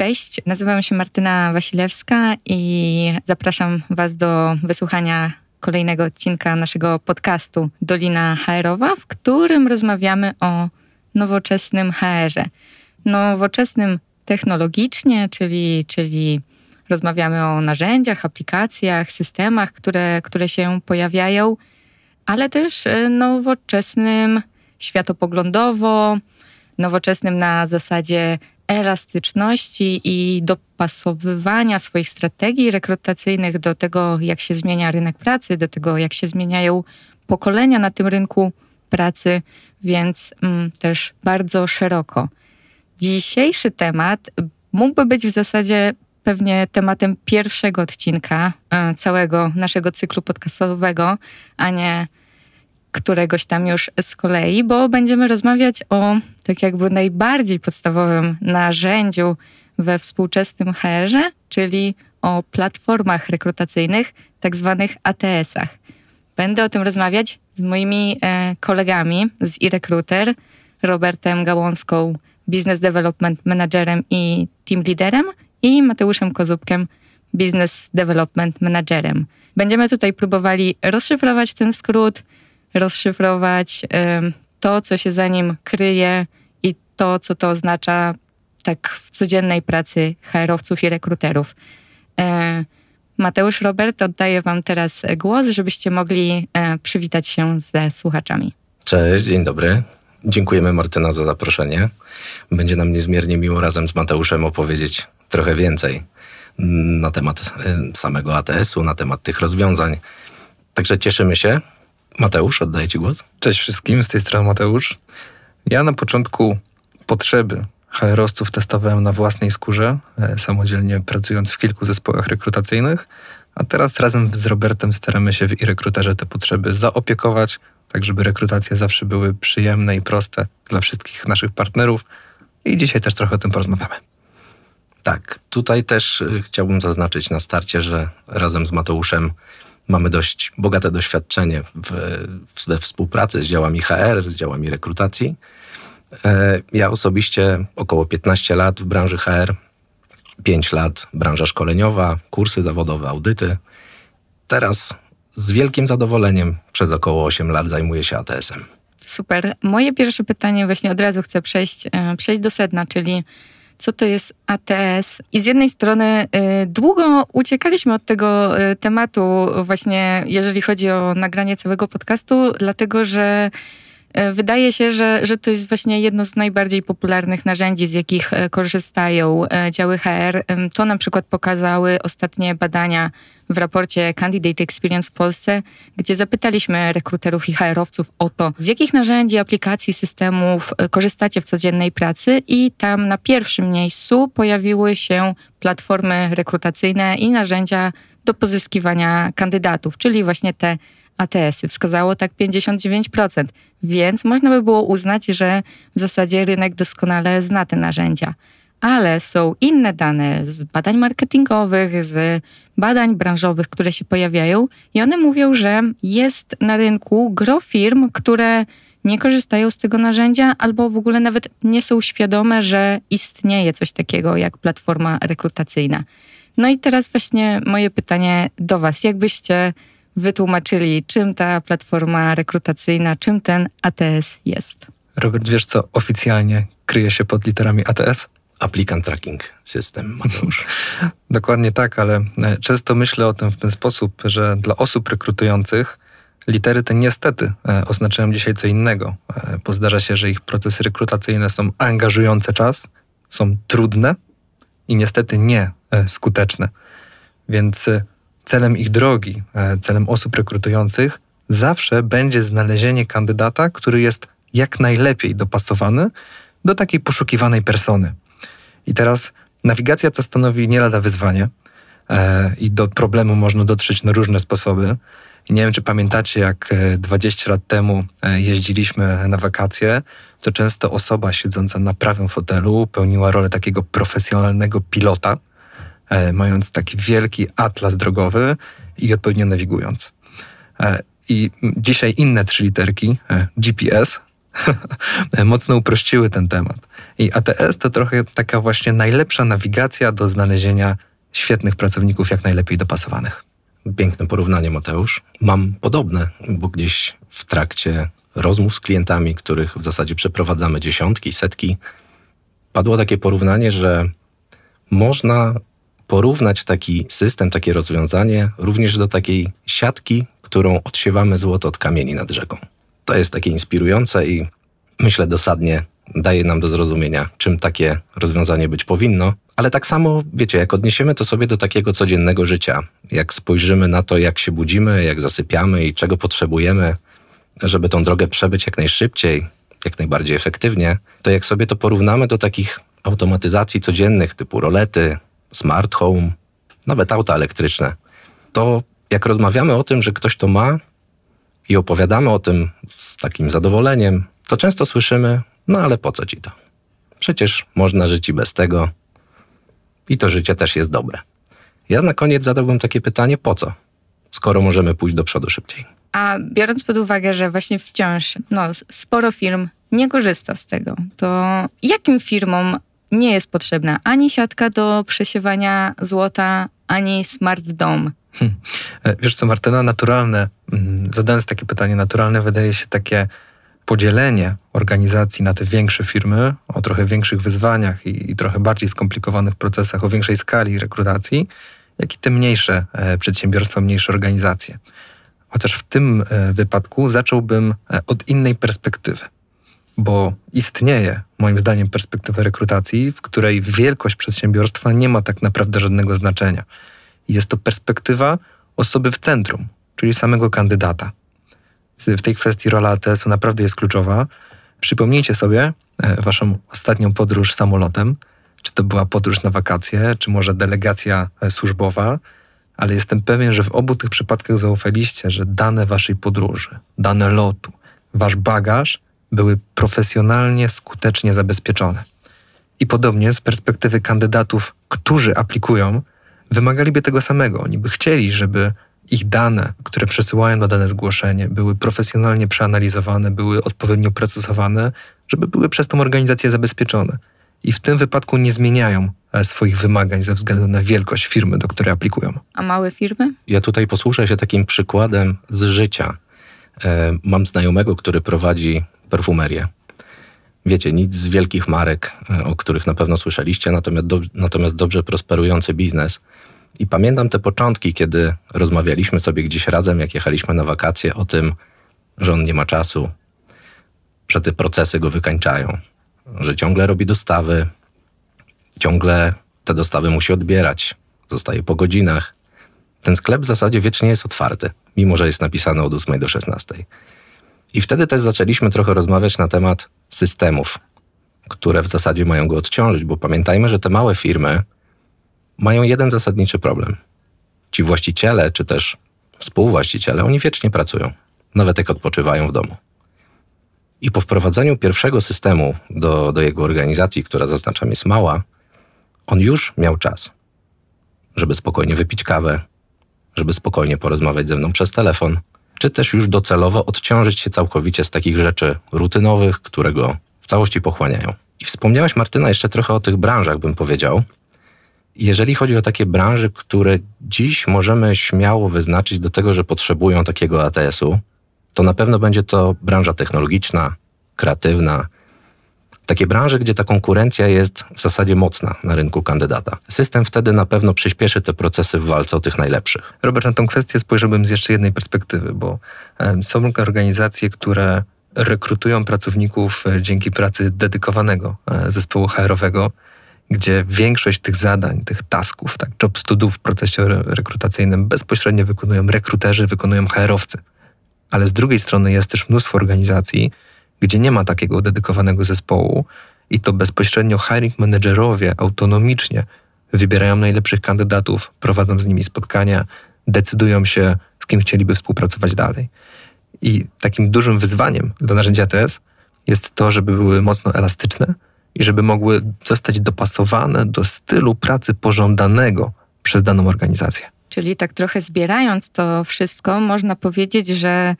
Cześć, nazywam się Martyna Wasilewska i zapraszam Was do wysłuchania kolejnego odcinka naszego podcastu Dolina HR-owa, w którym rozmawiamy o nowoczesnym HR-ze. Nowoczesnym technologicznie, czyli, czyli rozmawiamy o narzędziach, aplikacjach, systemach, które, które się pojawiają, ale też e, nowoczesnym światopoglądowo, nowoczesnym na zasadzie elastyczności i dopasowywania swoich strategii rekrutacyjnych do tego, jak się zmienia rynek pracy, do tego, jak się zmieniają pokolenia na tym rynku pracy, więc mm, też bardzo szeroko. Dzisiejszy temat mógłby być w zasadzie pewnie tematem pierwszego odcinka e, całego naszego cyklu podcastowego, a nie któregoś tam już z kolei, bo będziemy rozmawiać o tak jakby najbardziej podstawowym narzędziu we współczesnym HR-ze, czyli o platformach rekrutacyjnych, tak zwanych ATS-ach. Będę o tym rozmawiać z moimi e, kolegami z eRecruiter, Robertem Gałąską, Business Development Managerem i Team Leaderem i Mateuszem Kozubkiem, Business Development Managerem. Będziemy tutaj próbowali rozszyfrować ten skrót, rozszyfrować to, co się za nim kryje i to, co to oznacza tak w codziennej pracy HR-owców i rekruterów. E, Mateusz, Robert, oddaję Wam teraz głos, żebyście mogli e, przywitać się ze słuchaczami. Cześć, dzień dobry. Dziękujemy Martyna za zaproszenie. Będzie nam niezmiernie miło razem z Mateuszem opowiedzieć trochę więcej na temat samego ATS-u, na temat tych rozwiązań. Także cieszymy się. Mateusz, oddaję Ci głos. Cześć wszystkim, z tej strony Mateusz. Ja na początku potrzeby HR-owców testowałem na własnej skórze, e, samodzielnie pracując w kilku zespołach rekrutacyjnych, a teraz razem z Robertem staramy się w e-rekruterze te potrzeby zaopiekować, tak żeby rekrutacje zawsze były przyjemne i proste dla wszystkich naszych partnerów. I dzisiaj też trochę o tym porozmawiamy. Tak, tutaj też y, chciałbym zaznaczyć na starcie, że razem z Mateuszem mamy dość bogate doświadczenie w, we współpracy z działami HR, z działami rekrutacji. E, ja osobiście około 15 lat w branży HR, 5 lat branża szkoleniowa, kursy zawodowe, audyty. Teraz z wielkim zadowoleniem przez około 8 lat zajmuję się ATS-em. Super. Moje pierwsze pytanie właśnie od razu chcę przejść, e, przejść do sedna, czyli co to jest ATS. I z jednej strony y, długo uciekaliśmy od tego y, tematu, właśnie jeżeli chodzi o nagranie całego podcastu, dlatego że Wydaje się, że, że to jest właśnie jedno z najbardziej popularnych narzędzi, z jakich korzystają działy HR. To na przykład pokazały ostatnie badania w raporcie Candidate Experience w Polsce, gdzie zapytaliśmy rekruterów i HR-owców o to, z jakich narzędzi, aplikacji, systemów e, korzystacie w codziennej pracy i tam na pierwszym miejscu pojawiły się platformy rekrutacyjne i narzędzia do pozyskiwania kandydatów, czyli właśnie te ATS-y. Wskazało tak 59%, więc można by było uznać, że w zasadzie rynek doskonale zna te narzędzia ale są inne dane z badań marketingowych, z badań branżowych, które się pojawiają, i one mówią, że jest na rynku gro firm, które nie korzystają z tego narzędzia albo w ogóle nawet nie są świadome, że istnieje coś takiego jak platforma rekrutacyjna. No i teraz właśnie moje pytanie do Was. Jakbyście wytłumaczyli, czym ta platforma rekrutacyjna, czym ten ATS jest? Robert, wiesz co oficjalnie kryje się pod literami ATS? Applicant Tracking System, Mateusz. Dokładnie tak, ale e, często myślę o tym w ten sposób, że dla osób rekrutujących litery te niestety e, oznaczają dzisiaj co innego, e, bo zdarza się, że ich procesy rekrutacyjne są angażujące czas, są trudne i niestety nie skuteczne. Więc celem ich drogi, celem osób rekrutujących zawsze będzie znalezienie kandydata, który jest jak najlepiej dopasowany do takiej poszukiwanej persony. I teraz nawigacja to stanowi nie lada wyzwanie e, i do problemu można dotrzeć na różne sposoby. I nie wiem, czy pamiętacie, jak 20 e, lat temu e, jeździliśmy na wakacje, to często osoba siedząca na prawym fotelu pełniła rolę takiego profesjonalnego pilota, e, mając taki wielki atlas drogowy i odpowiednio nawigując. I dzisiaj inne trzy literki, GPS, mocno uprościły ten temat. I ATS to trochę taka właśnie najlepsza nawigacja do znalezienia świetnych pracowników, jak najlepiej dopasowanych. Piękne porównanie, Mateusz. Mam podobne, bo gdzieś w trakcie rozmów z klientami, których w zasadzie przeprowadzamy dziesiątki, setki, padło takie porównanie, że można porównać taki system, takie rozwiązanie również do takiej siatki, którą odsiewamy złoto od kamieni nad rzeką. To jest takie inspirujące i myślę dosadnie daje nam do zrozumienia, czym takie rozwiązanie być powinno. Ale tak samo, wiecie, jak odniesiemy to sobie do takiego codziennego życia, jak spojrzymy na to, jak się budzimy, jak zasypiamy i czego potrzebujemy, żeby tą drogę przebyć jak najszybciej, jak najbardziej efektywnie, to jak sobie to porównamy do takich automatyzacji codziennych typu rolety, smart home, nawet auta elektryczne, to jak rozmawiamy o tym, że ktoś to ma i opowiadamy o tym z takim zadowoleniem, to często słyszymy, no ale po co ci to? Przecież można żyć i bez tego. I to życie też jest dobre. Ja na koniec zadałbym takie pytanie, po co? Skoro możemy pójść do przodu szybciej. A biorąc pod uwagę, że właśnie wciąż no, sporo firm nie korzysta z tego, to jakim firmom nie jest potrzebna ani siatka do przesiewania złota, ani smart dome? Hmm. Wiesz co, Martyna, naturalne, mm, zadając takie pytanie, naturalne wydaje się takie podzielenie organizacji na te większe firmy o trochę większych wyzwaniach i, i trochę bardziej skomplikowanych procesach, o większej skali rekrutacji, jak i te mniejsze e, przedsiębiorstwa, mniejsze organizacje. Chociaż w tym e, wypadku zacząłbym e, od innej perspektywy, bo istnieje, moim zdaniem, perspektywa rekrutacji, w której wielkość przedsiębiorstwa nie ma tak naprawdę żadnego znaczenia. Jest to perspektywa osoby w centrum, czyli samego kandydata w tej kwestii rola ATS-u naprawdę jest kluczowa. Przypomnijcie sobie e, waszą ostatnią podróż samolotem, czy to była podróż na wakacje, czy może delegacja e, służbowa, ale jestem pewien, że w obu tych przypadkach zaufaliście, że dane waszej podróży, dane lotu, wasz bagaż były profesjonalnie, skutecznie zabezpieczone. I podobnie z perspektywy kandydatów, którzy aplikują, wymagaliby tego samego. Oni by chcieli, żeby ich dane, które przesyłają na dane zgłoszenie, były profesjonalnie przeanalizowane, były odpowiednio procesowane, żeby były przez tą organizację zabezpieczone. I w tym wypadku nie zmieniają e, swoich wymagań ze względu na wielkość firmy, do której aplikują. A małe firmy? Ja tutaj posłuszę się takim przykładem z życia. E, mam znajomego, który prowadzi perfumerię. Wiecie, nic z wielkich marek, e, o których na pewno słyszeliście, natomiast, do, natomiast dobrze prosperujący biznes. I pamiętam te początki, kiedy rozmawialiśmy sobie gdzieś razem, jak jechaliśmy na wakacje, o tym, że on nie ma czasu, że te procesy go wykańczają, że ciągle robi dostawy, ciągle te dostawy musi odbierać, zostaje po godzinach. Ten sklep w zasadzie wiecznie jest otwarty, mimo że jest napisany od 8 do 16. I wtedy też zaczęliśmy trochę rozmawiać na temat systemów, które w zasadzie mają go odciążyć, bo pamiętajmy, że te małe firmy, mają jeden zasadniczy problem. Ci właściciele, czy też współwłaściciele, oni wiecznie pracują, nawet jak odpoczywają w domu. I po wprowadzeniu pierwszego systemu do, do jego organizacji, która zaznaczam jest mała, on już miał czas, żeby spokojnie wypić kawę, żeby spokojnie porozmawiać ze mną przez telefon, czy też już docelowo odciążyć się całkowicie z takich rzeczy rutynowych, które go w całości pochłaniają. I wspomniałaś, Martyna, jeszcze trochę o tych branżach, bym powiedział. Jeżeli chodzi o takie branże, które dziś możemy śmiało wyznaczyć do tego, że potrzebują takiego ATS-u, to na pewno będzie to branża technologiczna, kreatywna. Takie branże, gdzie ta konkurencja jest w zasadzie mocna na rynku kandydata. System wtedy na pewno przyspieszy te procesy w walce o tych najlepszych. Robert, na tę kwestię spojrzałbym z jeszcze jednej perspektywy, bo są organizacje, które rekrutują pracowników e, dzięki pracy dedykowanego e, zespołu HR-owego, gdzie większość tych zadań, tych tasków, tak, job studów w procesie rekrutacyjnym bezpośrednio wykonują rekruterzy, wykonują HR-owcy. Ale z drugiej strony jest też mnóstwo organizacji, gdzie nie ma takiego dedykowanego zespołu i to bezpośrednio hiring managerowie autonomicznie wybierają najlepszych kandydatów, prowadzą z nimi spotkania, decydują się, z kim chcieliby współpracować dalej. I takim dużym wyzwaniem dla narzędzia ATS jest to, żeby były mocno elastyczne, i żeby mogły zostać dopasowane do stylu pracy pożądanego przez daną organizację. Czyli tak trochę zbierając to wszystko, można powiedzieć, że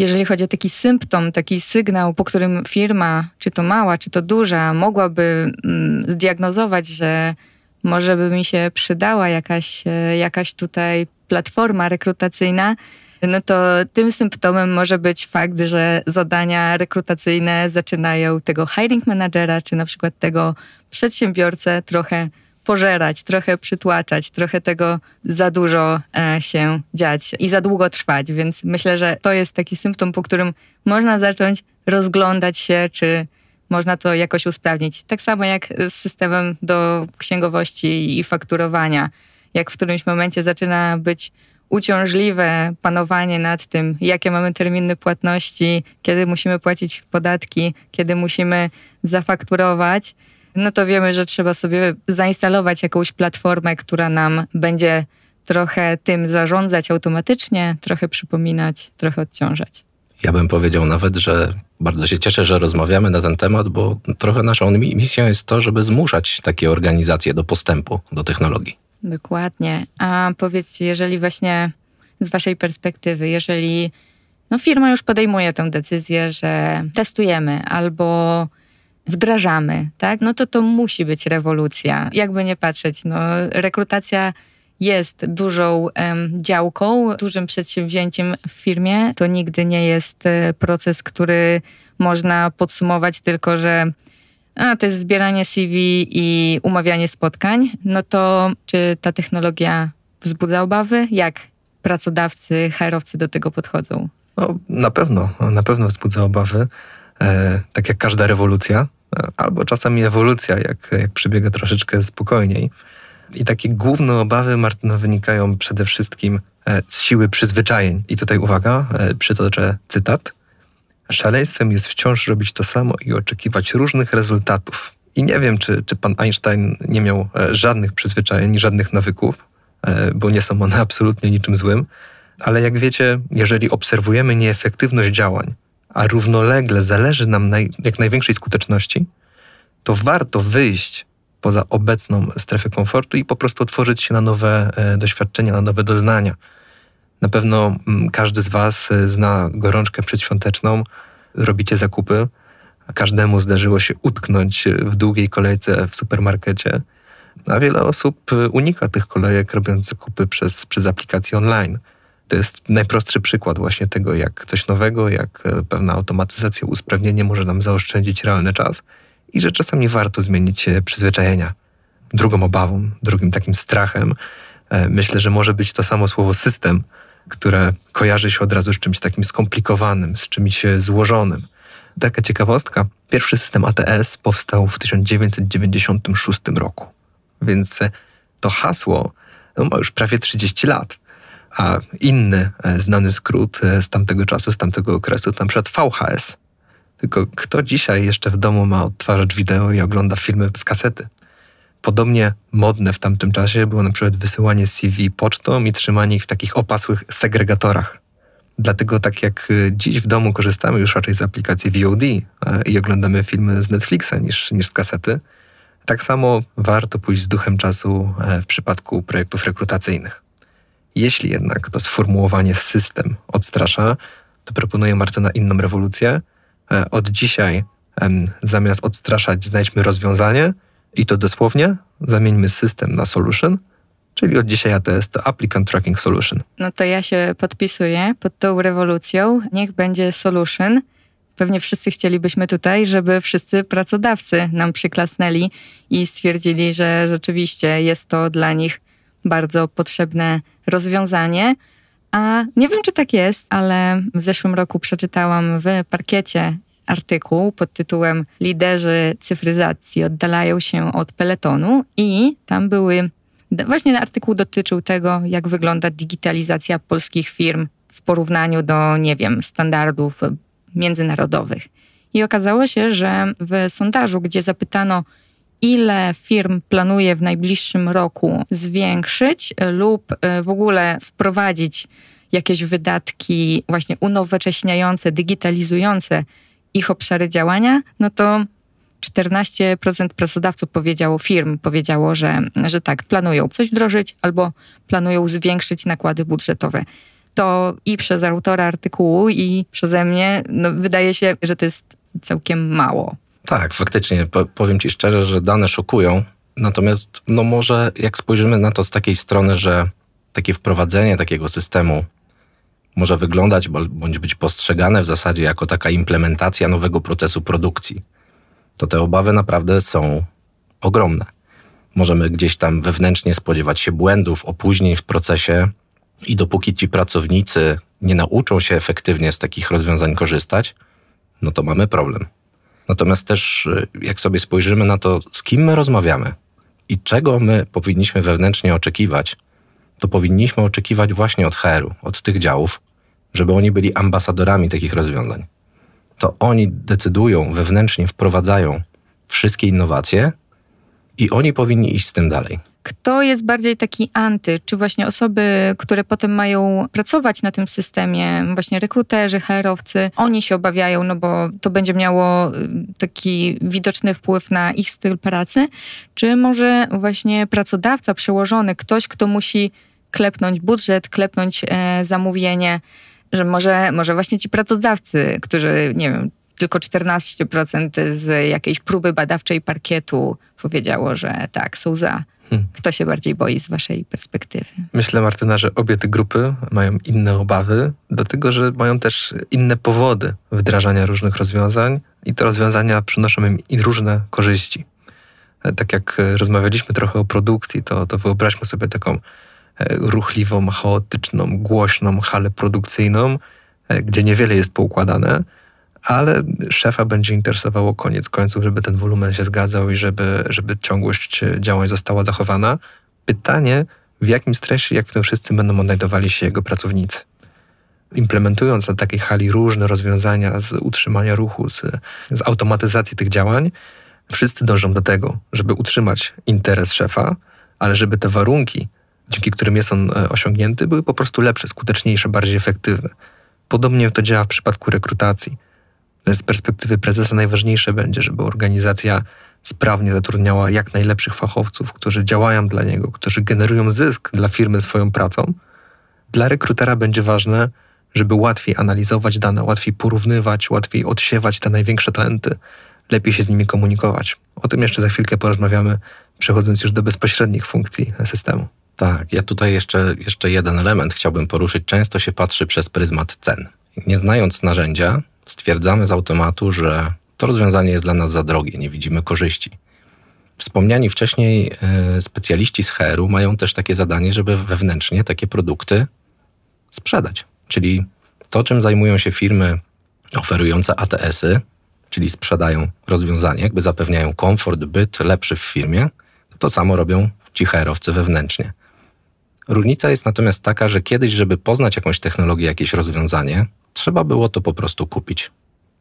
jeżeli chodzi o taki symptom, taki sygnał, po którym firma, czy to mała, czy to duża, mogłaby mm, zdiagnozować, że może by mi się przydała jakaś, e, jakaś tutaj platforma rekrutacyjna, no to tym symptomem może być fakt, że zadania rekrutacyjne zaczynają tego hiring managera, czy na przykład tego przedsiębiorcę trochę pożerać, trochę przytłaczać, trochę tego za dużo e, się dziać i za długo trwać. Więc myślę, że to jest taki symptom, po którym można zacząć rozglądać się, czy można to jakoś usprawnić. Tak samo jak z systemem do księgowości i fakturowania. Jak w którymś momencie zaczyna być uciążliwe panowanie nad tym, jakie mamy terminy płatności, kiedy musimy płacić podatki, kiedy musimy zafakturować, no to wiemy, że trzeba sobie zainstalować jakąś platformę, która nam będzie trochę tym zarządzać automatycznie, trochę przypominać, trochę odciążać. Ja bym powiedział nawet, że bardzo się cieszę, że rozmawiamy na ten temat, bo trochę naszą misją jest to, żeby zmuszać takie organizacje do postępu, do technologii. Dokładnie. A powiedz, jeżeli właśnie z Waszej perspektywy, jeżeli no, firma już podejmuje tę decyzję, że testujemy albo wdrażamy, tak? No to to musi być rewolucja. Jakby nie patrzeć, no, rekrutacja jest dużą um, działką, dużym przedsięwzięciem w firmie. To nigdy nie jest e, proces, który można podsumować tylko, że a, to jest zbieranie CV i umawianie spotkań. No to czy ta technologia wzbudza obawy? Jak pracodawcy, HR-owcy do tego podchodzą? No, na pewno, na pewno wzbudza obawy. E, tak jak każda rewolucja, albo czasami ewolucja, jak, jak przebiega troszeczkę spokojniej. I takie główne obawy Martyna wynikają przede wszystkim e, z siły przyzwyczajeń. I tutaj uwaga, e, przytoczę cytat. Szaleństwem jest wciąż robić to samo i oczekiwać różnych rezultatów. I nie wiem, czy, czy pan Einstein nie miał e, żadnych przyzwyczajeń, żadnych nawyków, bo nie są one absolutnie niczym złym. Ale jak wiecie, jeżeli obserwujemy nieefektywność działań, a równolegle zależy nam na jak największej skuteczności, to warto wyjść poza obecną strefę komfortu i po prostu otworzyć się na nowe e, doświadczenia, na nowe doznania. Na pewno mm, każdy z Was e, zna gorączkę przedświąteczną, robicie zakupy, a każdemu zdarzyło się utknąć w długiej kolejce w supermarkecie, a wiele osób e, unika tych kolejek, robiąc zakupy przez, przez aplikacje online. To jest najprostszy przykład właśnie tego, jak coś nowego, jak e, pewna automatyzacja, usprawnienie może nam zaoszczędzić realny czas i że czasami warto zmienić e, przyzwyczajenia. Drugą obawą, drugim takim strachem, e, myślę, że może być to samo słowo system, które kojarzy się od razu z czymś takim skomplikowanym, z czymś złożonym. Taka ciekawostka. Pierwszy system ATS powstał w 1996 roku, więc to hasło no, ma już prawie 30 lat a inny e, znany skrót e, z tamtego czasu, z tamtego okresu, to na przykład VHS. Tylko kto dzisiaj jeszcze w domu ma odtwarzacz wideo i ogląda filmy z kasety? Podobnie modne w tamtym czasie było na przykład wysyłanie CV pocztą i trzymanie ich w takich opasłych segregatorach. Dlatego tak jak e, dziś w domu korzystamy już raczej z aplikacji VOD i oglądamy filmy z Netflixa niż, niż z kasety, tak samo warto pójść z duchem czasu w przypadku projektów rekrutacyjnych. Jeśli jednak to sformułowanie system odstrasza, to proponuję Martyna inną rewolucję. E, od dzisiaj zamiast odstraszać znajdźmy rozwiązanie i to dosłownie zamieńmy system na solution, czyli od dzisiaj ATS to Applicant Tracking Solution. No to ja się podpisuję pod tą rewolucją. Niech będzie solution. Pewnie wszyscy chcielibyśmy tutaj, żeby wszyscy pracodawcy nam przyklasnęli i stwierdzili, że rzeczywiście jest to dla nich bardzo potrzebne rozwiązanie. A nie wiem, czy tak jest, ale w zeszłym roku przeczytałam w parkiecie artykuł pod tytułem Liderzy cyfryzacji oddalają się od peletonu i tam były, właśnie artykuł dotyczył tego, jak wygląda digitalizacja polskich firm w porównaniu do, nie wiem, standardów międzynarodowych. I okazało się, że w sondażu, gdzie zapytano ile firm planuje w najbliższym roku zwiększyć lub e, w ogóle wprowadzić jakieś wydatki właśnie unowocześniające, digitalizujące ich obszary działania, no to 14% pracodawców powiedziało, firm powiedziało, że, że tak, planują coś wdrożyć albo planują zwiększyć nakłady budżetowe. to i przez autora artykułu, i przeze mnie, no, wydaje się, że to jest całkiem mało. Tak, faktycznie. powiem Ci szczerze, że dane szokują. Natomiast, no może jak spojrzymy na to z takiej strony, że takie wprowadzenie takiego systemu może wyglądać bądź być postrzegane w zasadzie jako taka implementacja nowego procesu produkcji, to te obawy naprawdę są ogromne. Możemy gdzieś tam wewnętrznie spodziewać się błędów, opóźnień w procesie, i dopóki ci pracownicy nie nauczą się efektywnie z takich rozwiązań korzystać, no to mamy problem. Natomiast też, y, jak sobie spojrzymy na to, z kim my rozmawiamy i czego my powinniśmy wewnętrznie oczekiwać, to powinniśmy oczekiwać właśnie od HR-u, od tych działów, żeby oni byli ambasadorami takich rozwiązań. To oni decydują, wewnętrznie wprowadzają wszystkie innowacje i oni powinni iść z tym dalej. Kto jest bardziej taki anty? Czy właśnie osoby, które potem mają pracować na tym systemie, właśnie rekruterzy, HR-owcy, oni się obawiają, no bo to będzie miało y, taki widoczny wpływ na ich styl pracy? Czy może właśnie pracodawca przełożony, ktoś, kto musi klepnąć budżet, klepnąć e, zamówienie, że może, może właśnie ci pracodawcy, którzy, nie wiem, tylko 14% z jakiejś próby badawczej parkietu powiedziało, że tak, są za. Kto się bardziej boi z waszej perspektywy? Myślę, Martyna, że obie te grupy mają inne obawy, dlatego że mają też inne powody wdrażania różnych rozwiązań i te rozwiązania przynoszą im różne korzyści. E, tak jak rozmawialiśmy trochę o produkcji, to, to wyobraźmy sobie taką e, ruchliwą, chaotyczną, głośną halę produkcyjną, e, gdzie niewiele jest poukładane, ale szefa będzie interesowało koniec końców, żeby ten wolumen się zgadzał i żeby, żeby ciągłość działań została zachowana. Pytanie, w jakim stresie, jak w tym wszyscy będą odnajdowali się jego pracownicy. Implementując na takiej hali różne rozwiązania z utrzymania ruchu, z, z automatyzacji tych działań, wszyscy dążą do tego, żeby utrzymać interes szefa, ale żeby te warunki, dzięki którym jest on e, osiągnięty, były po prostu lepsze, skuteczniejsze, bardziej efektywne. Podobnie to działa w przypadku rekrutacji z perspektywy prezesa najważniejsze będzie, żeby organizacja sprawnie zatrudniała jak najlepszych fachowców, którzy działają dla niego, którzy generują zysk dla firmy swoją pracą. Dla rekrutera będzie ważne, żeby łatwiej analizować dane, łatwiej porównywać, łatwiej odsiewać te największe talenty, lepiej się z nimi komunikować. O tym jeszcze za chwilkę porozmawiamy, przechodząc już do bezpośrednich funkcji systemu. Tak, ja tutaj jeszcze, jeszcze jeden element chciałbym poruszyć. Często się patrzy przez pryzmat cen. Nie znając narzędzia, stwierdzamy z automatu, że to rozwiązanie jest dla nas za drogie, nie widzimy korzyści. Wspomniani wcześniej e, specjaliści z HR-u mają też takie zadanie, żeby wewnętrznie takie produkty sprzedać. Czyli to, czym zajmują się firmy oferujące ATS-y, czyli sprzedają rozwiązanie, jakby zapewniają komfort, byt lepszy w firmie, to, to samo robią ci HR-owcy wewnętrznie. Różnica jest natomiast taka, że kiedyś, żeby poznać jakąś technologię, jakieś rozwiązanie, trzeba było to po prostu kupić.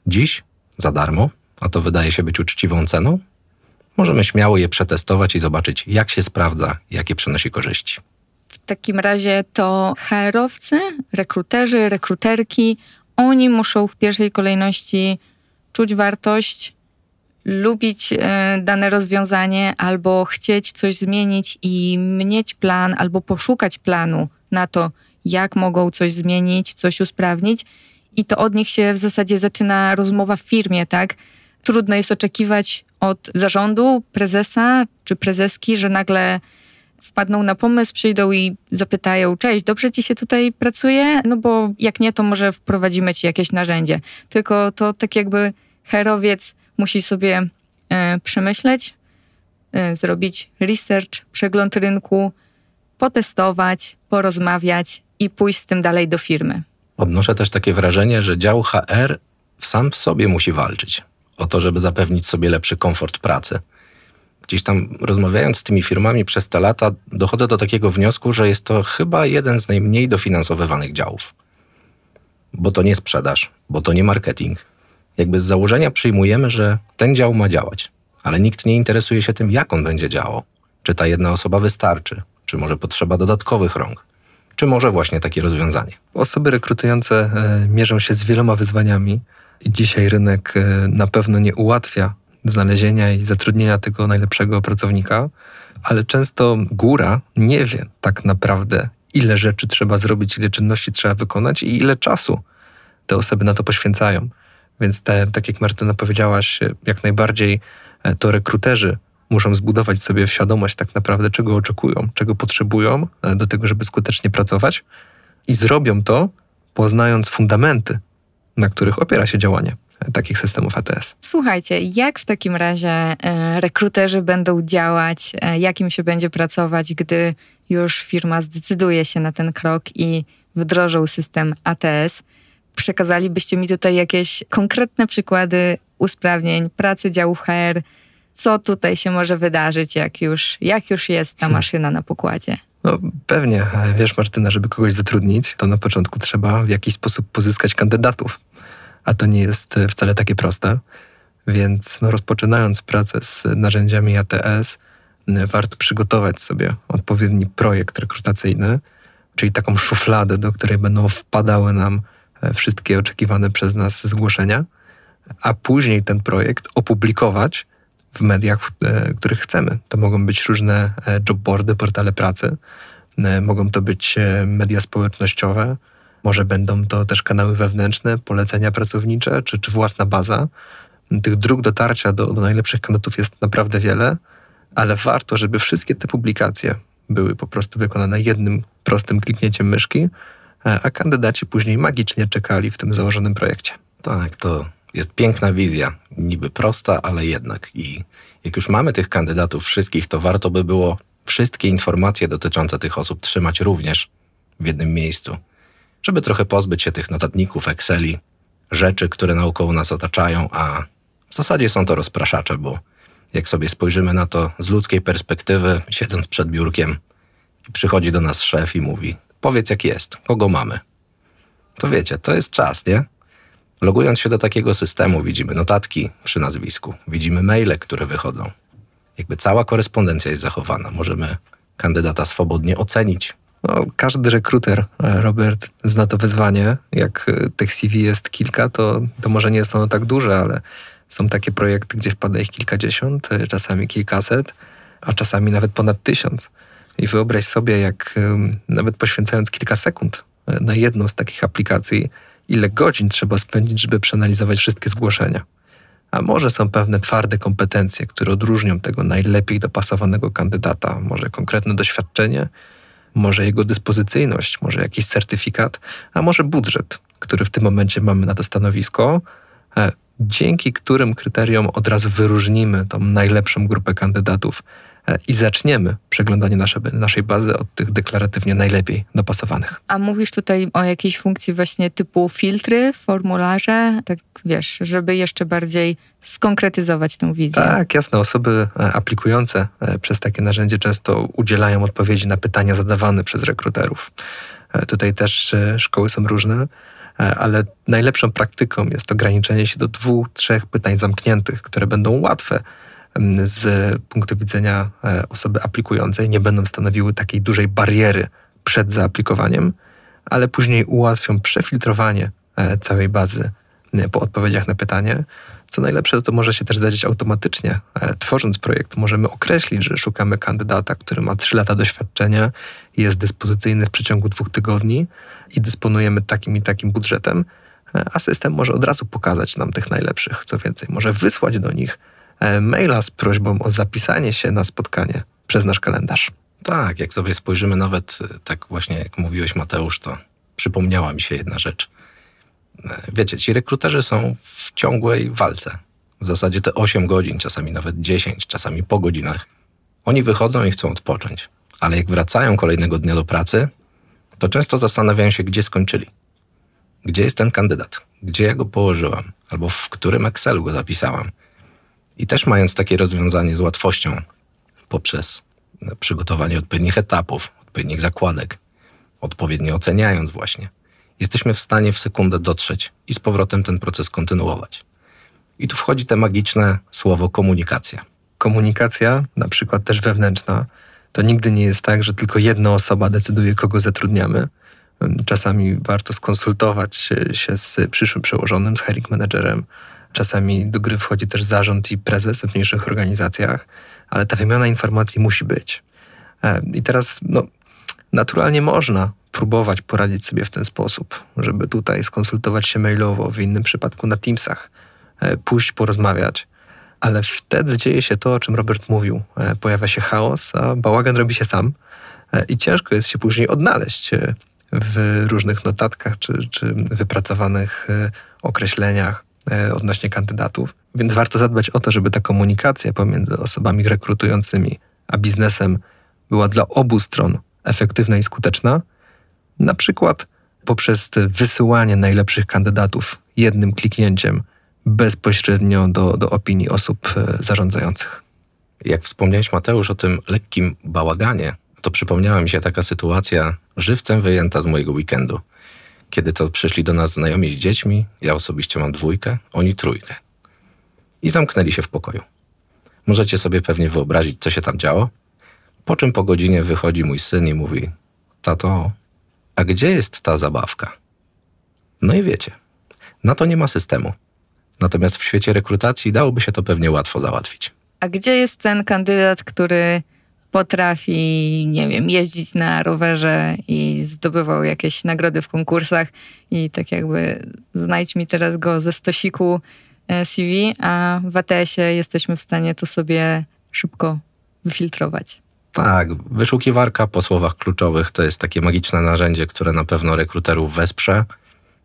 Dziś za darmo, a to wydaje się być uczciwą ceną, możemy śmiało je przetestować i zobaczyć, jak się sprawdza, jakie przynosi korzyści. W takim razie to HR-owcy, rekruterzy, rekruterki, oni muszą w pierwszej kolejności czuć wartość, lubić e, dane rozwiązanie albo chcieć coś zmienić i mieć plan albo poszukać planu na to, jak mogą coś zmienić, coś usprawnić. I to od nich się w zasadzie zaczyna rozmowa w firmie, tak? Trudno jest oczekiwać od zarządu, prezesa czy prezeski, że nagle wpadną na pomysł, przyjdą i zapytają: Cześć, dobrze ci się tutaj pracuje? No bo jak nie, to może wprowadzimy ci jakieś narzędzie. Tylko to tak jakby herowiec musi sobie e, przemyśleć, e, zrobić research, przegląd rynku, potestować, porozmawiać i pójść z tym dalej do firmy. Odnoszę też takie wrażenie, że dział HR sam w sobie musi walczyć o to, żeby zapewnić sobie lepszy komfort pracy. Gdzieś tam rozmawiając z tymi firmami przez te lata, dochodzę do takiego wniosku, że jest to chyba jeden z najmniej dofinansowywanych działów. Bo to nie sprzedaż, bo to nie marketing. Jakby z założenia przyjmujemy, że ten dział ma działać, ale nikt nie interesuje się tym, jak on będzie działał. Czy ta jedna osoba wystarczy, czy może potrzeba dodatkowych rąk czy może właśnie takie rozwiązanie? Osoby rekrutujące e, mierzą się z wieloma wyzwaniami. Dzisiaj rynek e, na pewno nie ułatwia znalezienia i zatrudnienia tego najlepszego pracownika, ale często góra nie wie tak naprawdę, ile rzeczy trzeba zrobić, ile czynności trzeba wykonać i ile czasu te osoby na to poświęcają. Więc te, tak jak Martyna powiedziałaś, jak najbardziej e, to rekruterzy muszą zbudować sobie świadomość tak naprawdę, czego oczekują, czego potrzebują e, do tego, żeby skutecznie pracować i zrobią to, poznając fundamenty, na których opiera się działanie e, takich systemów ATS. Słuchajcie, jak w takim razie rekruterzy będą działać, jak im się będzie pracować, gdy już firma zdecyduje się na ten krok i wdrożą system ATS? przekazalibyście mi tutaj jakieś konkretne przykłady usprawnień pracy działów HR, co tutaj się może wydarzyć, jak już, jak już jest ta hmm. maszyna na pokładzie? No pewnie. Wiesz Martyna, żeby kogoś zatrudnić, to na początku trzeba w jakiś sposób pozyskać kandydatów. A to nie jest wcale takie proste. Więc no, rozpoczynając pracę z narzędziami ATS, warto przygotować sobie odpowiedni projekt rekrutacyjny, czyli taką szufladę, do której będą wpadały nam E, wszystkie oczekiwane przez nas zgłoszenia, a później ten projekt opublikować w mediach, w e, których chcemy. To mogą być różne e, jobboardy, portale pracy, mogą to być media społecznościowe, może będą to też kanały wewnętrzne, polecenia pracownicze czy, czy własna baza. Tych dróg dotarcia do, do najlepszych kandydatów jest naprawdę wiele, ale warto, żeby wszystkie te publikacje były po prostu wykonane jednym prostym kliknięciem myszki, E, a kandydaci później magicznie czekali w tym założonym projekcie. Tak, to jest piękna wizja, niby prosta, ale jednak. I jak już mamy tych kandydatów wszystkich, to warto by było wszystkie informacje dotyczące tych osób trzymać również w jednym miejscu, żeby trochę pozbyć się tych notatników, Exceli, rzeczy, które naokoło nas otaczają, a w zasadzie są to rozpraszacze, bo jak sobie spojrzymy na to z ludzkiej perspektywy, siedząc przed biurkiem, przychodzi do nas szef i mówi: Powiedz jak jest, kogo mamy. To wiecie, to jest czas, nie? Logując się do takiego systemu, widzimy notatki przy nazwisku, widzimy maile, które wychodzą. Jakby cała korespondencja jest zachowana. Możemy kandydata swobodnie ocenić. No, każdy rekruter, e, Robert, zna to wyzwanie. Jak e, tych CV jest kilka, to, to może nie jest ono tak duże, ale są takie projekty, gdzie wpada ich kilkadziesiąt, e, czasami kilkaset, a czasami nawet ponad tysiąc. I wyobraź sobie, jak nawet poświęcając kilka sekund na jedną z takich aplikacji, ile godzin trzeba spędzić, żeby przeanalizować wszystkie zgłoszenia. A może są pewne twarde kompetencje, które odróżnią tego najlepiej dopasowanego kandydata, może konkretne doświadczenie, może jego dyspozycyjność, może jakiś certyfikat, a może budżet, który w tym momencie mamy na to stanowisko, e, dzięki którym kryteriom od razu wyróżnimy tą najlepszą grupę kandydatów i zaczniemy przeglądanie nasze, naszej bazy od tych deklaratywnie najlepiej dopasowanych. A mówisz tutaj o jakiejś funkcji właśnie typu filtry, formularze, tak wiesz, żeby jeszcze bardziej skonkretyzować tę wizję. Tak, jasne. Osoby e, aplikujące e, przez takie narzędzie często udzielają odpowiedzi na pytania zadawane przez rekruterów. Tutaj też szkoły są różne, ale najlepszą praktyką jest ograniczenie się do dwóch, trzech pytań zamkniętych, które będą łatwe z punktu widzenia e, osoby aplikującej nie będą stanowiły takiej dużej bariery przed zaaplikowaniem, ale później ułatwią przefiltrowanie e, całej bazy e, po odpowiedziach na pytanie. Co najlepsze, to może się też zadzieć automatycznie. Tworząc projekt, możemy określić, że szukamy kandydata, który ma 3 lata doświadczenia, jest dyspozycyjny w przeciągu dwóch tygodni i dysponujemy takim i takim budżetem, a system może od razu pokazać nam tych najlepszych. Co więcej, może wysłać do nich maila z prośbą o zapisanie się na spotkanie przez nasz kalendarz. Tak, jak sobie spojrzymy nawet, e, tak właśnie jak mówiłeś Mateusz, to przypomniała mi się jedna rzecz. E, wiecie, ci rekruterzy są w ciągłej walce. W zasadzie te 8 godzin, czasami nawet 10, czasami po godzinach. Oni wychodzą i chcą odpocząć. Ale jak wracają kolejnego dnia do pracy, to często zastanawiają się, gdzie skończyli. Gdzie jest ten kandydat? Gdzie ja go położyłam? Albo w którym Excelu go zapisałam? I też mając takie rozwiązanie z łatwością poprzez przygotowanie odpowiednich etapów, odpowiednich zakładek, odpowiednio oceniając właśnie, jesteśmy w stanie w sekundę dotrzeć i z powrotem ten proces kontynuować. I tu wchodzi te magiczne słowo komunikacja. Komunikacja, na przykład też wewnętrzna, to nigdy nie jest tak, że tylko jedna osoba decyduje, kogo zatrudniamy. Czasami warto skonsultować się z przyszłym przełożonym, z hiring managerem, Czasami do gry wchodzi też zarząd i prezes w mniejszych organizacjach, ale ta wymiana informacji musi być. E, I teraz no, naturalnie można próbować poradzić sobie w ten sposób, żeby tutaj skonsultować się mailowo, w innym przypadku na Teamsach, e, pójść porozmawiać. Ale wtedy dzieje się to, o czym Robert mówił. E, pojawia się chaos, a bałagan robi się sam i ciężko jest się później odnaleźć w różnych notatkach czy, czy wypracowanych określeniach odnośnie kandydatów. Więc warto zadbać o to, żeby ta komunikacja pomiędzy osobami rekrutującymi a biznesem była dla obu stron efektywna i skuteczna, na przykład poprzez wysyłanie najlepszych kandydatów jednym kliknięciem bezpośrednio do, do opinii osób e, zarządzających. Jak wspomniałeś, Mateusz, o tym lekkim bałaganie, to przypomniała mi się taka sytuacja żywcem wyjęta z mojego weekendu. Kiedy to przyszli do nas znajomi z dziećmi, ja osobiście mam dwójkę, oni trójkę. I zamknęli się w pokoju. Możecie sobie pewnie wyobrazić, co się tam działo. Po czym po godzinie wychodzi mój syn i mówi: Tato, a gdzie jest ta zabawka? No i wiecie, na to nie ma systemu. Natomiast w świecie rekrutacji dałoby się to pewnie łatwo załatwić. A gdzie jest ten kandydat, który potrafi, nie wiem, jeździć na rowerze i zdobywał jakieś nagrody w konkursach i tak jakby znajdź mi teraz go ze stosiku e, CV, a w ATS-ie jesteśmy w stanie to sobie szybko wyfiltrować. Tak, wyszukiwarka po słowach kluczowych to jest takie magiczne narzędzie, które na pewno rekruterów wesprze.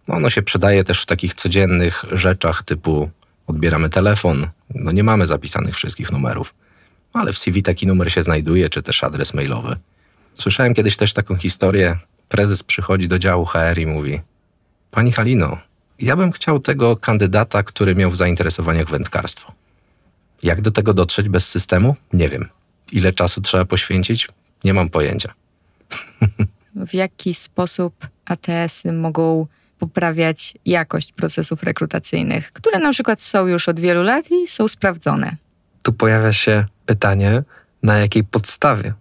No, ono się przydaje też w takich codziennych rzeczach typu odbieramy telefon, no nie mamy zapisanych wszystkich numerów, ale w CV taki numer się znajduje, czy też adres mailowy. Słyszałem kiedyś też taką historię. Prezes przychodzi do działu HR i mówi: Pani Halino, ja bym chciał tego kandydata, który miał w zainteresowaniach wędkarstwo. Jak do tego dotrzeć bez systemu? Nie wiem. Ile czasu trzeba poświęcić? Nie mam pojęcia. W jaki sposób ATS-y mogą poprawiać jakość procesów rekrutacyjnych, które na przykład są już od wielu lat i są sprawdzone? Tu pojawia się pytanie, na jakiej podstawie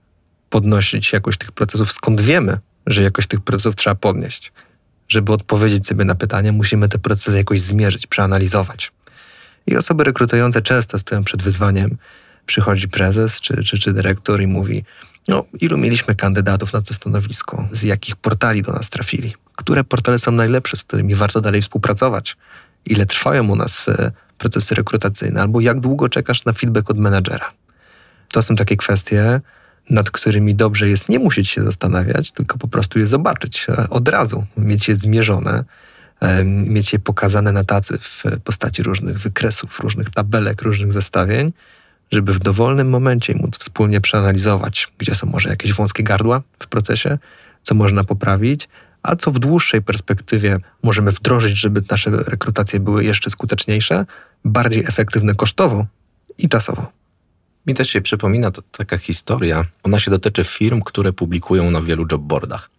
podnosić jakość tych procesów, skąd wiemy, że jakość tych procesów trzeba podnieść. Żeby odpowiedzieć sobie na pytanie, musimy te procesy jakoś zmierzyć, przeanalizować. I osoby rekrutujące często stoją przed wyzwaniem, przychodzi prezes czy, czy, czy dyrektor i mówi, no, ilu mieliśmy kandydatów na to stanowisko, z jakich portali do nas trafili, które portale są najlepsze, z którymi warto dalej współpracować, ile trwają u nas e, procesy rekrutacyjne, albo jak długo czekasz na feedback od menedżera. To są takie kwestie, nad którymi dobrze jest nie musieć się zastanawiać, tylko po prostu je zobaczyć e, od razu, mieć je zmierzone, e, mieć je pokazane na tacy w postaci różnych wykresów, różnych tabelek, różnych zestawień żeby w dowolnym momencie móc wspólnie przeanalizować, gdzie są może jakieś wąskie gardła w procesie, co można poprawić, a co w dłuższej perspektywie możemy wdrożyć, żeby nasze rekrutacje były jeszcze skuteczniejsze, bardziej efektywne kosztowo i czasowo. Mi też się przypomina to, taka historia. Ona się dotyczy firm, które publikują na wielu jobboardach.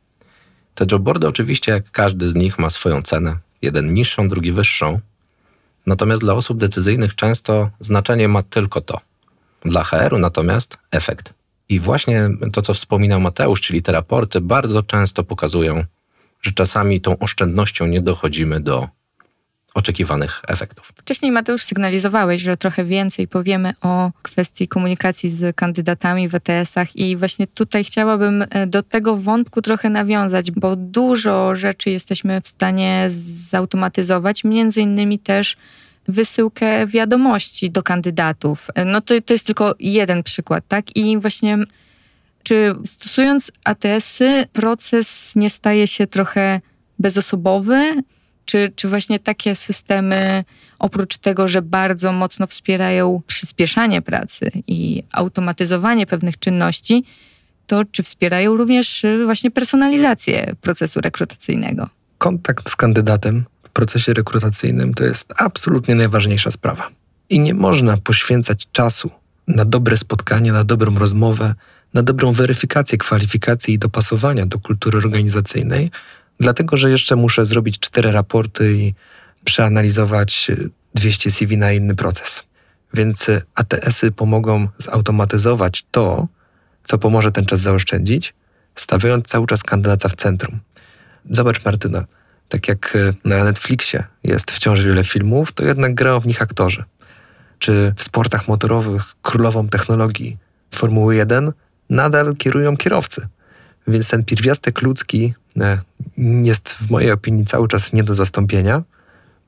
Te jobboardy oczywiście, jak każdy z nich, ma swoją cenę. Jeden niższą, drugi wyższą. Natomiast dla osób decyzyjnych często znaczenie ma tylko to – dla HR-u natomiast efekt. I właśnie to, co wspominał Mateusz, czyli te raporty, bardzo często pokazują, że czasami tą oszczędnością nie dochodzimy do oczekiwanych efektów. Wcześniej, Mateusz, sygnalizowałeś, że trochę więcej powiemy o kwestii komunikacji z kandydatami w ETS-ach i właśnie tutaj chciałabym e, do tego wątku trochę nawiązać, bo dużo rzeczy jesteśmy w stanie zautomatyzować, między innymi też wysyłkę wiadomości do kandydatów. No to, to jest tylko jeden przykład, tak? I właśnie czy stosując ATS-y proces nie staje się trochę bezosobowy? Czy, czy właśnie takie systemy, oprócz tego, że bardzo mocno wspierają przyspieszanie pracy i automatyzowanie pewnych czynności, to czy wspierają również właśnie personalizację procesu rekrutacyjnego? Kontakt z kandydatem procesie rekrutacyjnym to jest absolutnie najważniejsza sprawa. I nie można poświęcać czasu na dobre spotkanie, na dobrą rozmowę, na dobrą weryfikację kwalifikacji i dopasowania do kultury organizacyjnej, dlatego że jeszcze muszę zrobić cztery raporty i przeanalizować 200 CV na inny proces. Więc ATS-y pomogą zautomatyzować to, co pomoże ten czas zaoszczędzić, stawiając cały czas kandydata w centrum. Zobacz, Martyna, tak jak e, na Netflixie jest wciąż wiele filmów, to jednak grają w nich aktorzy. Czy w sportach motorowych królową technologii Formuły 1 nadal kierują kierowcy. Więc ten pierwiastek ludzki e, jest w mojej opinii cały czas nie do zastąpienia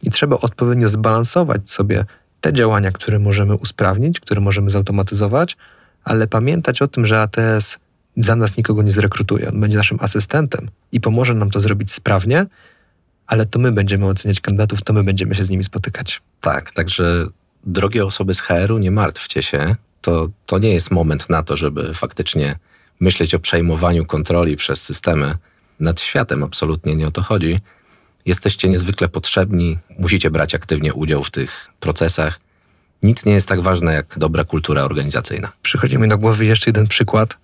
i trzeba odpowiednio zbalansować sobie te działania, które możemy usprawnić, które możemy zautomatyzować, ale pamiętać o tym, że ATS za nas nikogo nie zrekrutuje. On będzie naszym asystentem i pomoże nam to zrobić sprawnie, ale to my będziemy oceniać kandydatów, to my będziemy się z nimi spotykać. Tak, także drogie osoby z HR-u, nie martwcie się. To, to nie jest moment na to, żeby faktycznie myśleć o przejmowaniu kontroli przez systemy nad światem. Absolutnie nie o to chodzi. Jesteście niezwykle potrzebni, musicie brać aktywnie udział w tych procesach. Nic nie jest tak ważne jak dobra kultura organizacyjna. Przychodzi mi do głowy jeszcze jeden przykład,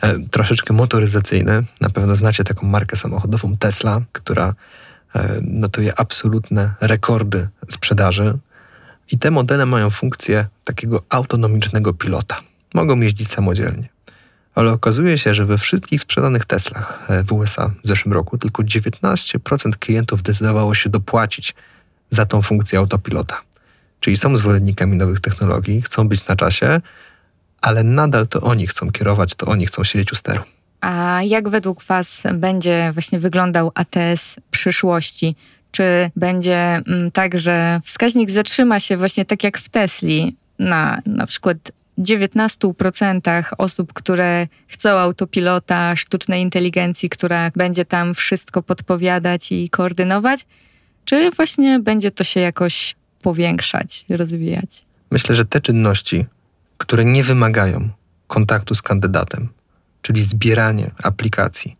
e, troszeczkę motoryzacyjny. Na pewno znacie taką markę samochodową Tesla, która e, notuje absolutne rekordy sprzedaży. I te modele mają funkcję takiego autonomicznego pilota. Mogą jeździć samodzielnie. Ale okazuje się, że we wszystkich sprzedanych Teslach e, w USA w zeszłym roku tylko 19% klientów zdecydowało się dopłacić za tą funkcję autopilota. Czyli są zwolennikami nowych technologii, chcą być na czasie, ale nadal to oni chcą kierować, to oni chcą siedzieć u steru. A jak według Was będzie właśnie wyglądał ATS przyszłości? Czy będzie mm, tak, że wskaźnik zatrzyma się właśnie tak jak w Tesli na na przykład 19% osób, które chcą autopilota, sztucznej inteligencji, która będzie tam wszystko podpowiadać i koordynować? Czy właśnie będzie to się jakoś powiększać, rozwijać? Myślę, że te czynności, które nie wymagają kontaktu z kandydatem, czyli zbieranie aplikacji,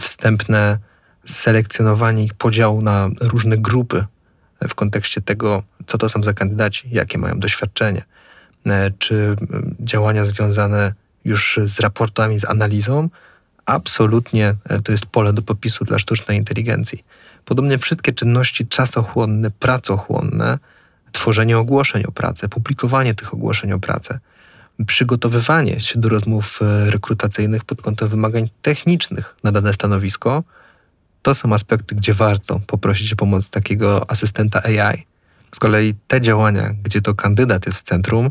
wstępne selekcjonowanie ich podziału na różne grupy w kontekście tego, co to są za kandydaci, jakie mają doświadczenie, czy działania związane już z raportami, z analizą, absolutnie e, to jest pole do popisu dla sztucznej inteligencji. Podobnie wszystkie czynności czasochłonne, pracochłonne, tworzenie ogłoszeń o pracę, publikowanie tych ogłoszeń o pracę, przygotowywanie się do rozmów e, rekrutacyjnych pod kątem wymagań technicznych na dane stanowisko, to są aspekty, gdzie warto poprosić o pomoc takiego asystenta AI. Z kolei te działania, gdzie to kandydat jest w centrum,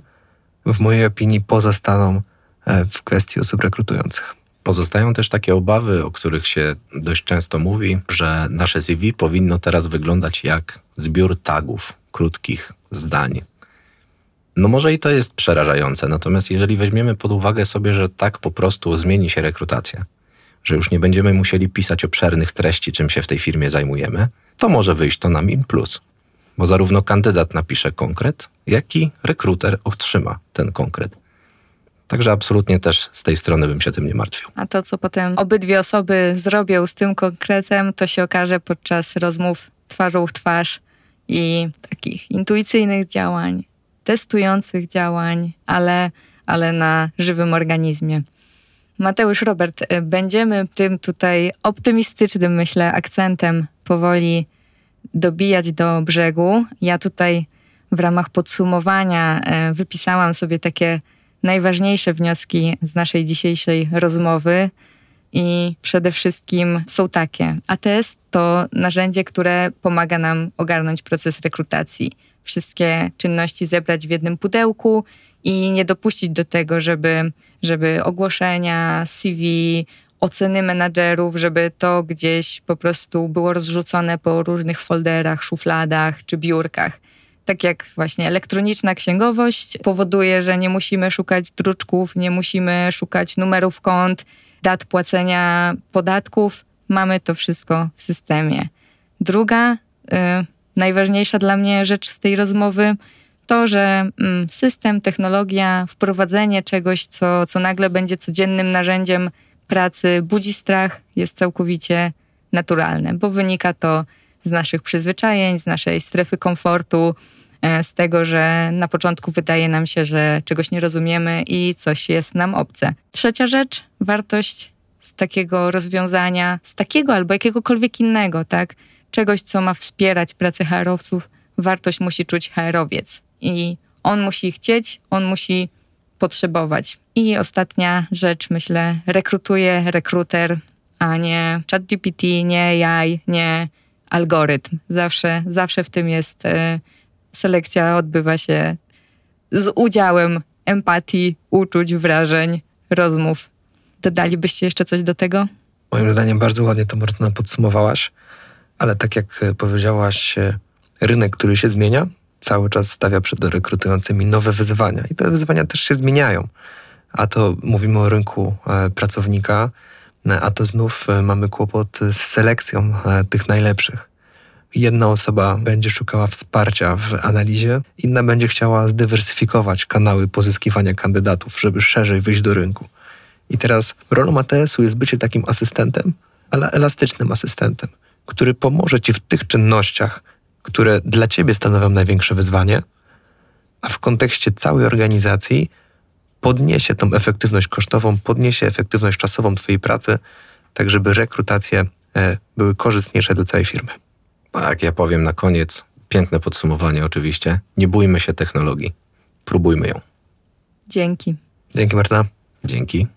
w mojej opinii pozostaną e, w kwestii osób rekrutujących. Pozostają też takie obawy, o których się dość często mówi, że nasze CV powinno teraz wyglądać jak zbiór tagów, krótkich zdań. No może i to jest przerażające, natomiast jeżeli weźmiemy pod uwagę sobie, że tak po prostu zmieni się rekrutacja, że już nie będziemy musieli pisać obszernych treści, czym się w tej firmie zajmujemy, to może wyjść to nam in plus. Bo zarówno kandydat napisze konkret, jak i rekruter otrzyma ten konkret. Także absolutnie też z tej strony bym się tym nie martwił. A to, co potem obydwie osoby zrobią z tym konkretem, to się okaże podczas rozmów twarzą w twarz i takich intuicyjnych działań, testujących działań, ale, ale na żywym organizmie. Mateusz, Robert, e, będziemy tym tutaj optymistycznym, myślę, akcentem powoli dobijać do brzegu. Ja tutaj w ramach podsumowania e, wypisałam sobie takie najważniejsze wnioski z naszej dzisiejszej rozmowy. I przede wszystkim są takie. ATS to narzędzie, które pomaga nam ogarnąć proces rekrutacji. Wszystkie czynności zebrać w jednym pudełku i nie dopuścić do tego, żeby, żeby ogłoszenia, CV, oceny menadżerów, żeby to gdzieś po prostu było rozrzucone po różnych folderach, szufladach czy biurkach. Tak jak właśnie elektroniczna księgowość powoduje, że nie musimy szukać druczków, nie musimy szukać numerów kont, dat płacenia podatków. Mamy to wszystko w systemie. Druga, y, najważniejsza dla mnie rzecz z tej rozmowy to, że mm, system, technologia, wprowadzenie czegoś, co, co nagle będzie codziennym narzędziem pracy, budzi strach, jest całkowicie naturalne, bo wynika to z naszych przyzwyczajeń, z naszej strefy komfortu, e, z tego, że na początku wydaje nam się, że czegoś nie rozumiemy i coś jest nam obce. Trzecia rzecz, wartość z takiego rozwiązania, z takiego albo jakiegokolwiek innego, tak? Czegoś, co ma wspierać pracę HR-owców, wartość musi czuć HR-owiec i on musi chcieć, on musi potrzebować. I ostatnia rzecz, myślę, rekrutuje rekruter, a nie ChatGPT, nie AI, nie algorytm. Zawsze, zawsze w tym jest e, selekcja, odbywa się z udziałem empatii, uczuć, wrażeń, rozmów. Dodalibyście jeszcze coś do tego? Moim zdaniem bardzo ładnie to Martyna podsumowałaś, ale tak jak powiedziałaś, rynek, który się zmienia, cały czas stawia przed rekrutującymi nowe wyzwania i te wyzwania też się zmieniają. A to mówimy o rynku e, pracownika, a to znów e, mamy kłopot z selekcją e, tych najlepszych. Jedna osoba będzie szukała wsparcia w analizie, inna będzie chciała zdywersyfikować kanały pozyskiwania kandydatów, żeby szerzej wyjść do rynku. I teraz rolą ATS-u jest bycie takim asystentem, ale elastycznym asystentem, który pomoże ci w tych czynnościach, które dla ciebie stanowią największe wyzwanie, a w kontekście całej organizacji podniesie tą efektywność kosztową, podniesie efektywność czasową twojej pracy, tak żeby rekrutacje e, były korzystniejsze dla całej firmy. Tak, ja powiem na koniec, piękne podsumowanie oczywiście. Nie bójmy się technologii, próbujmy ją. Dzięki. Dzięki Marta. Dzięki.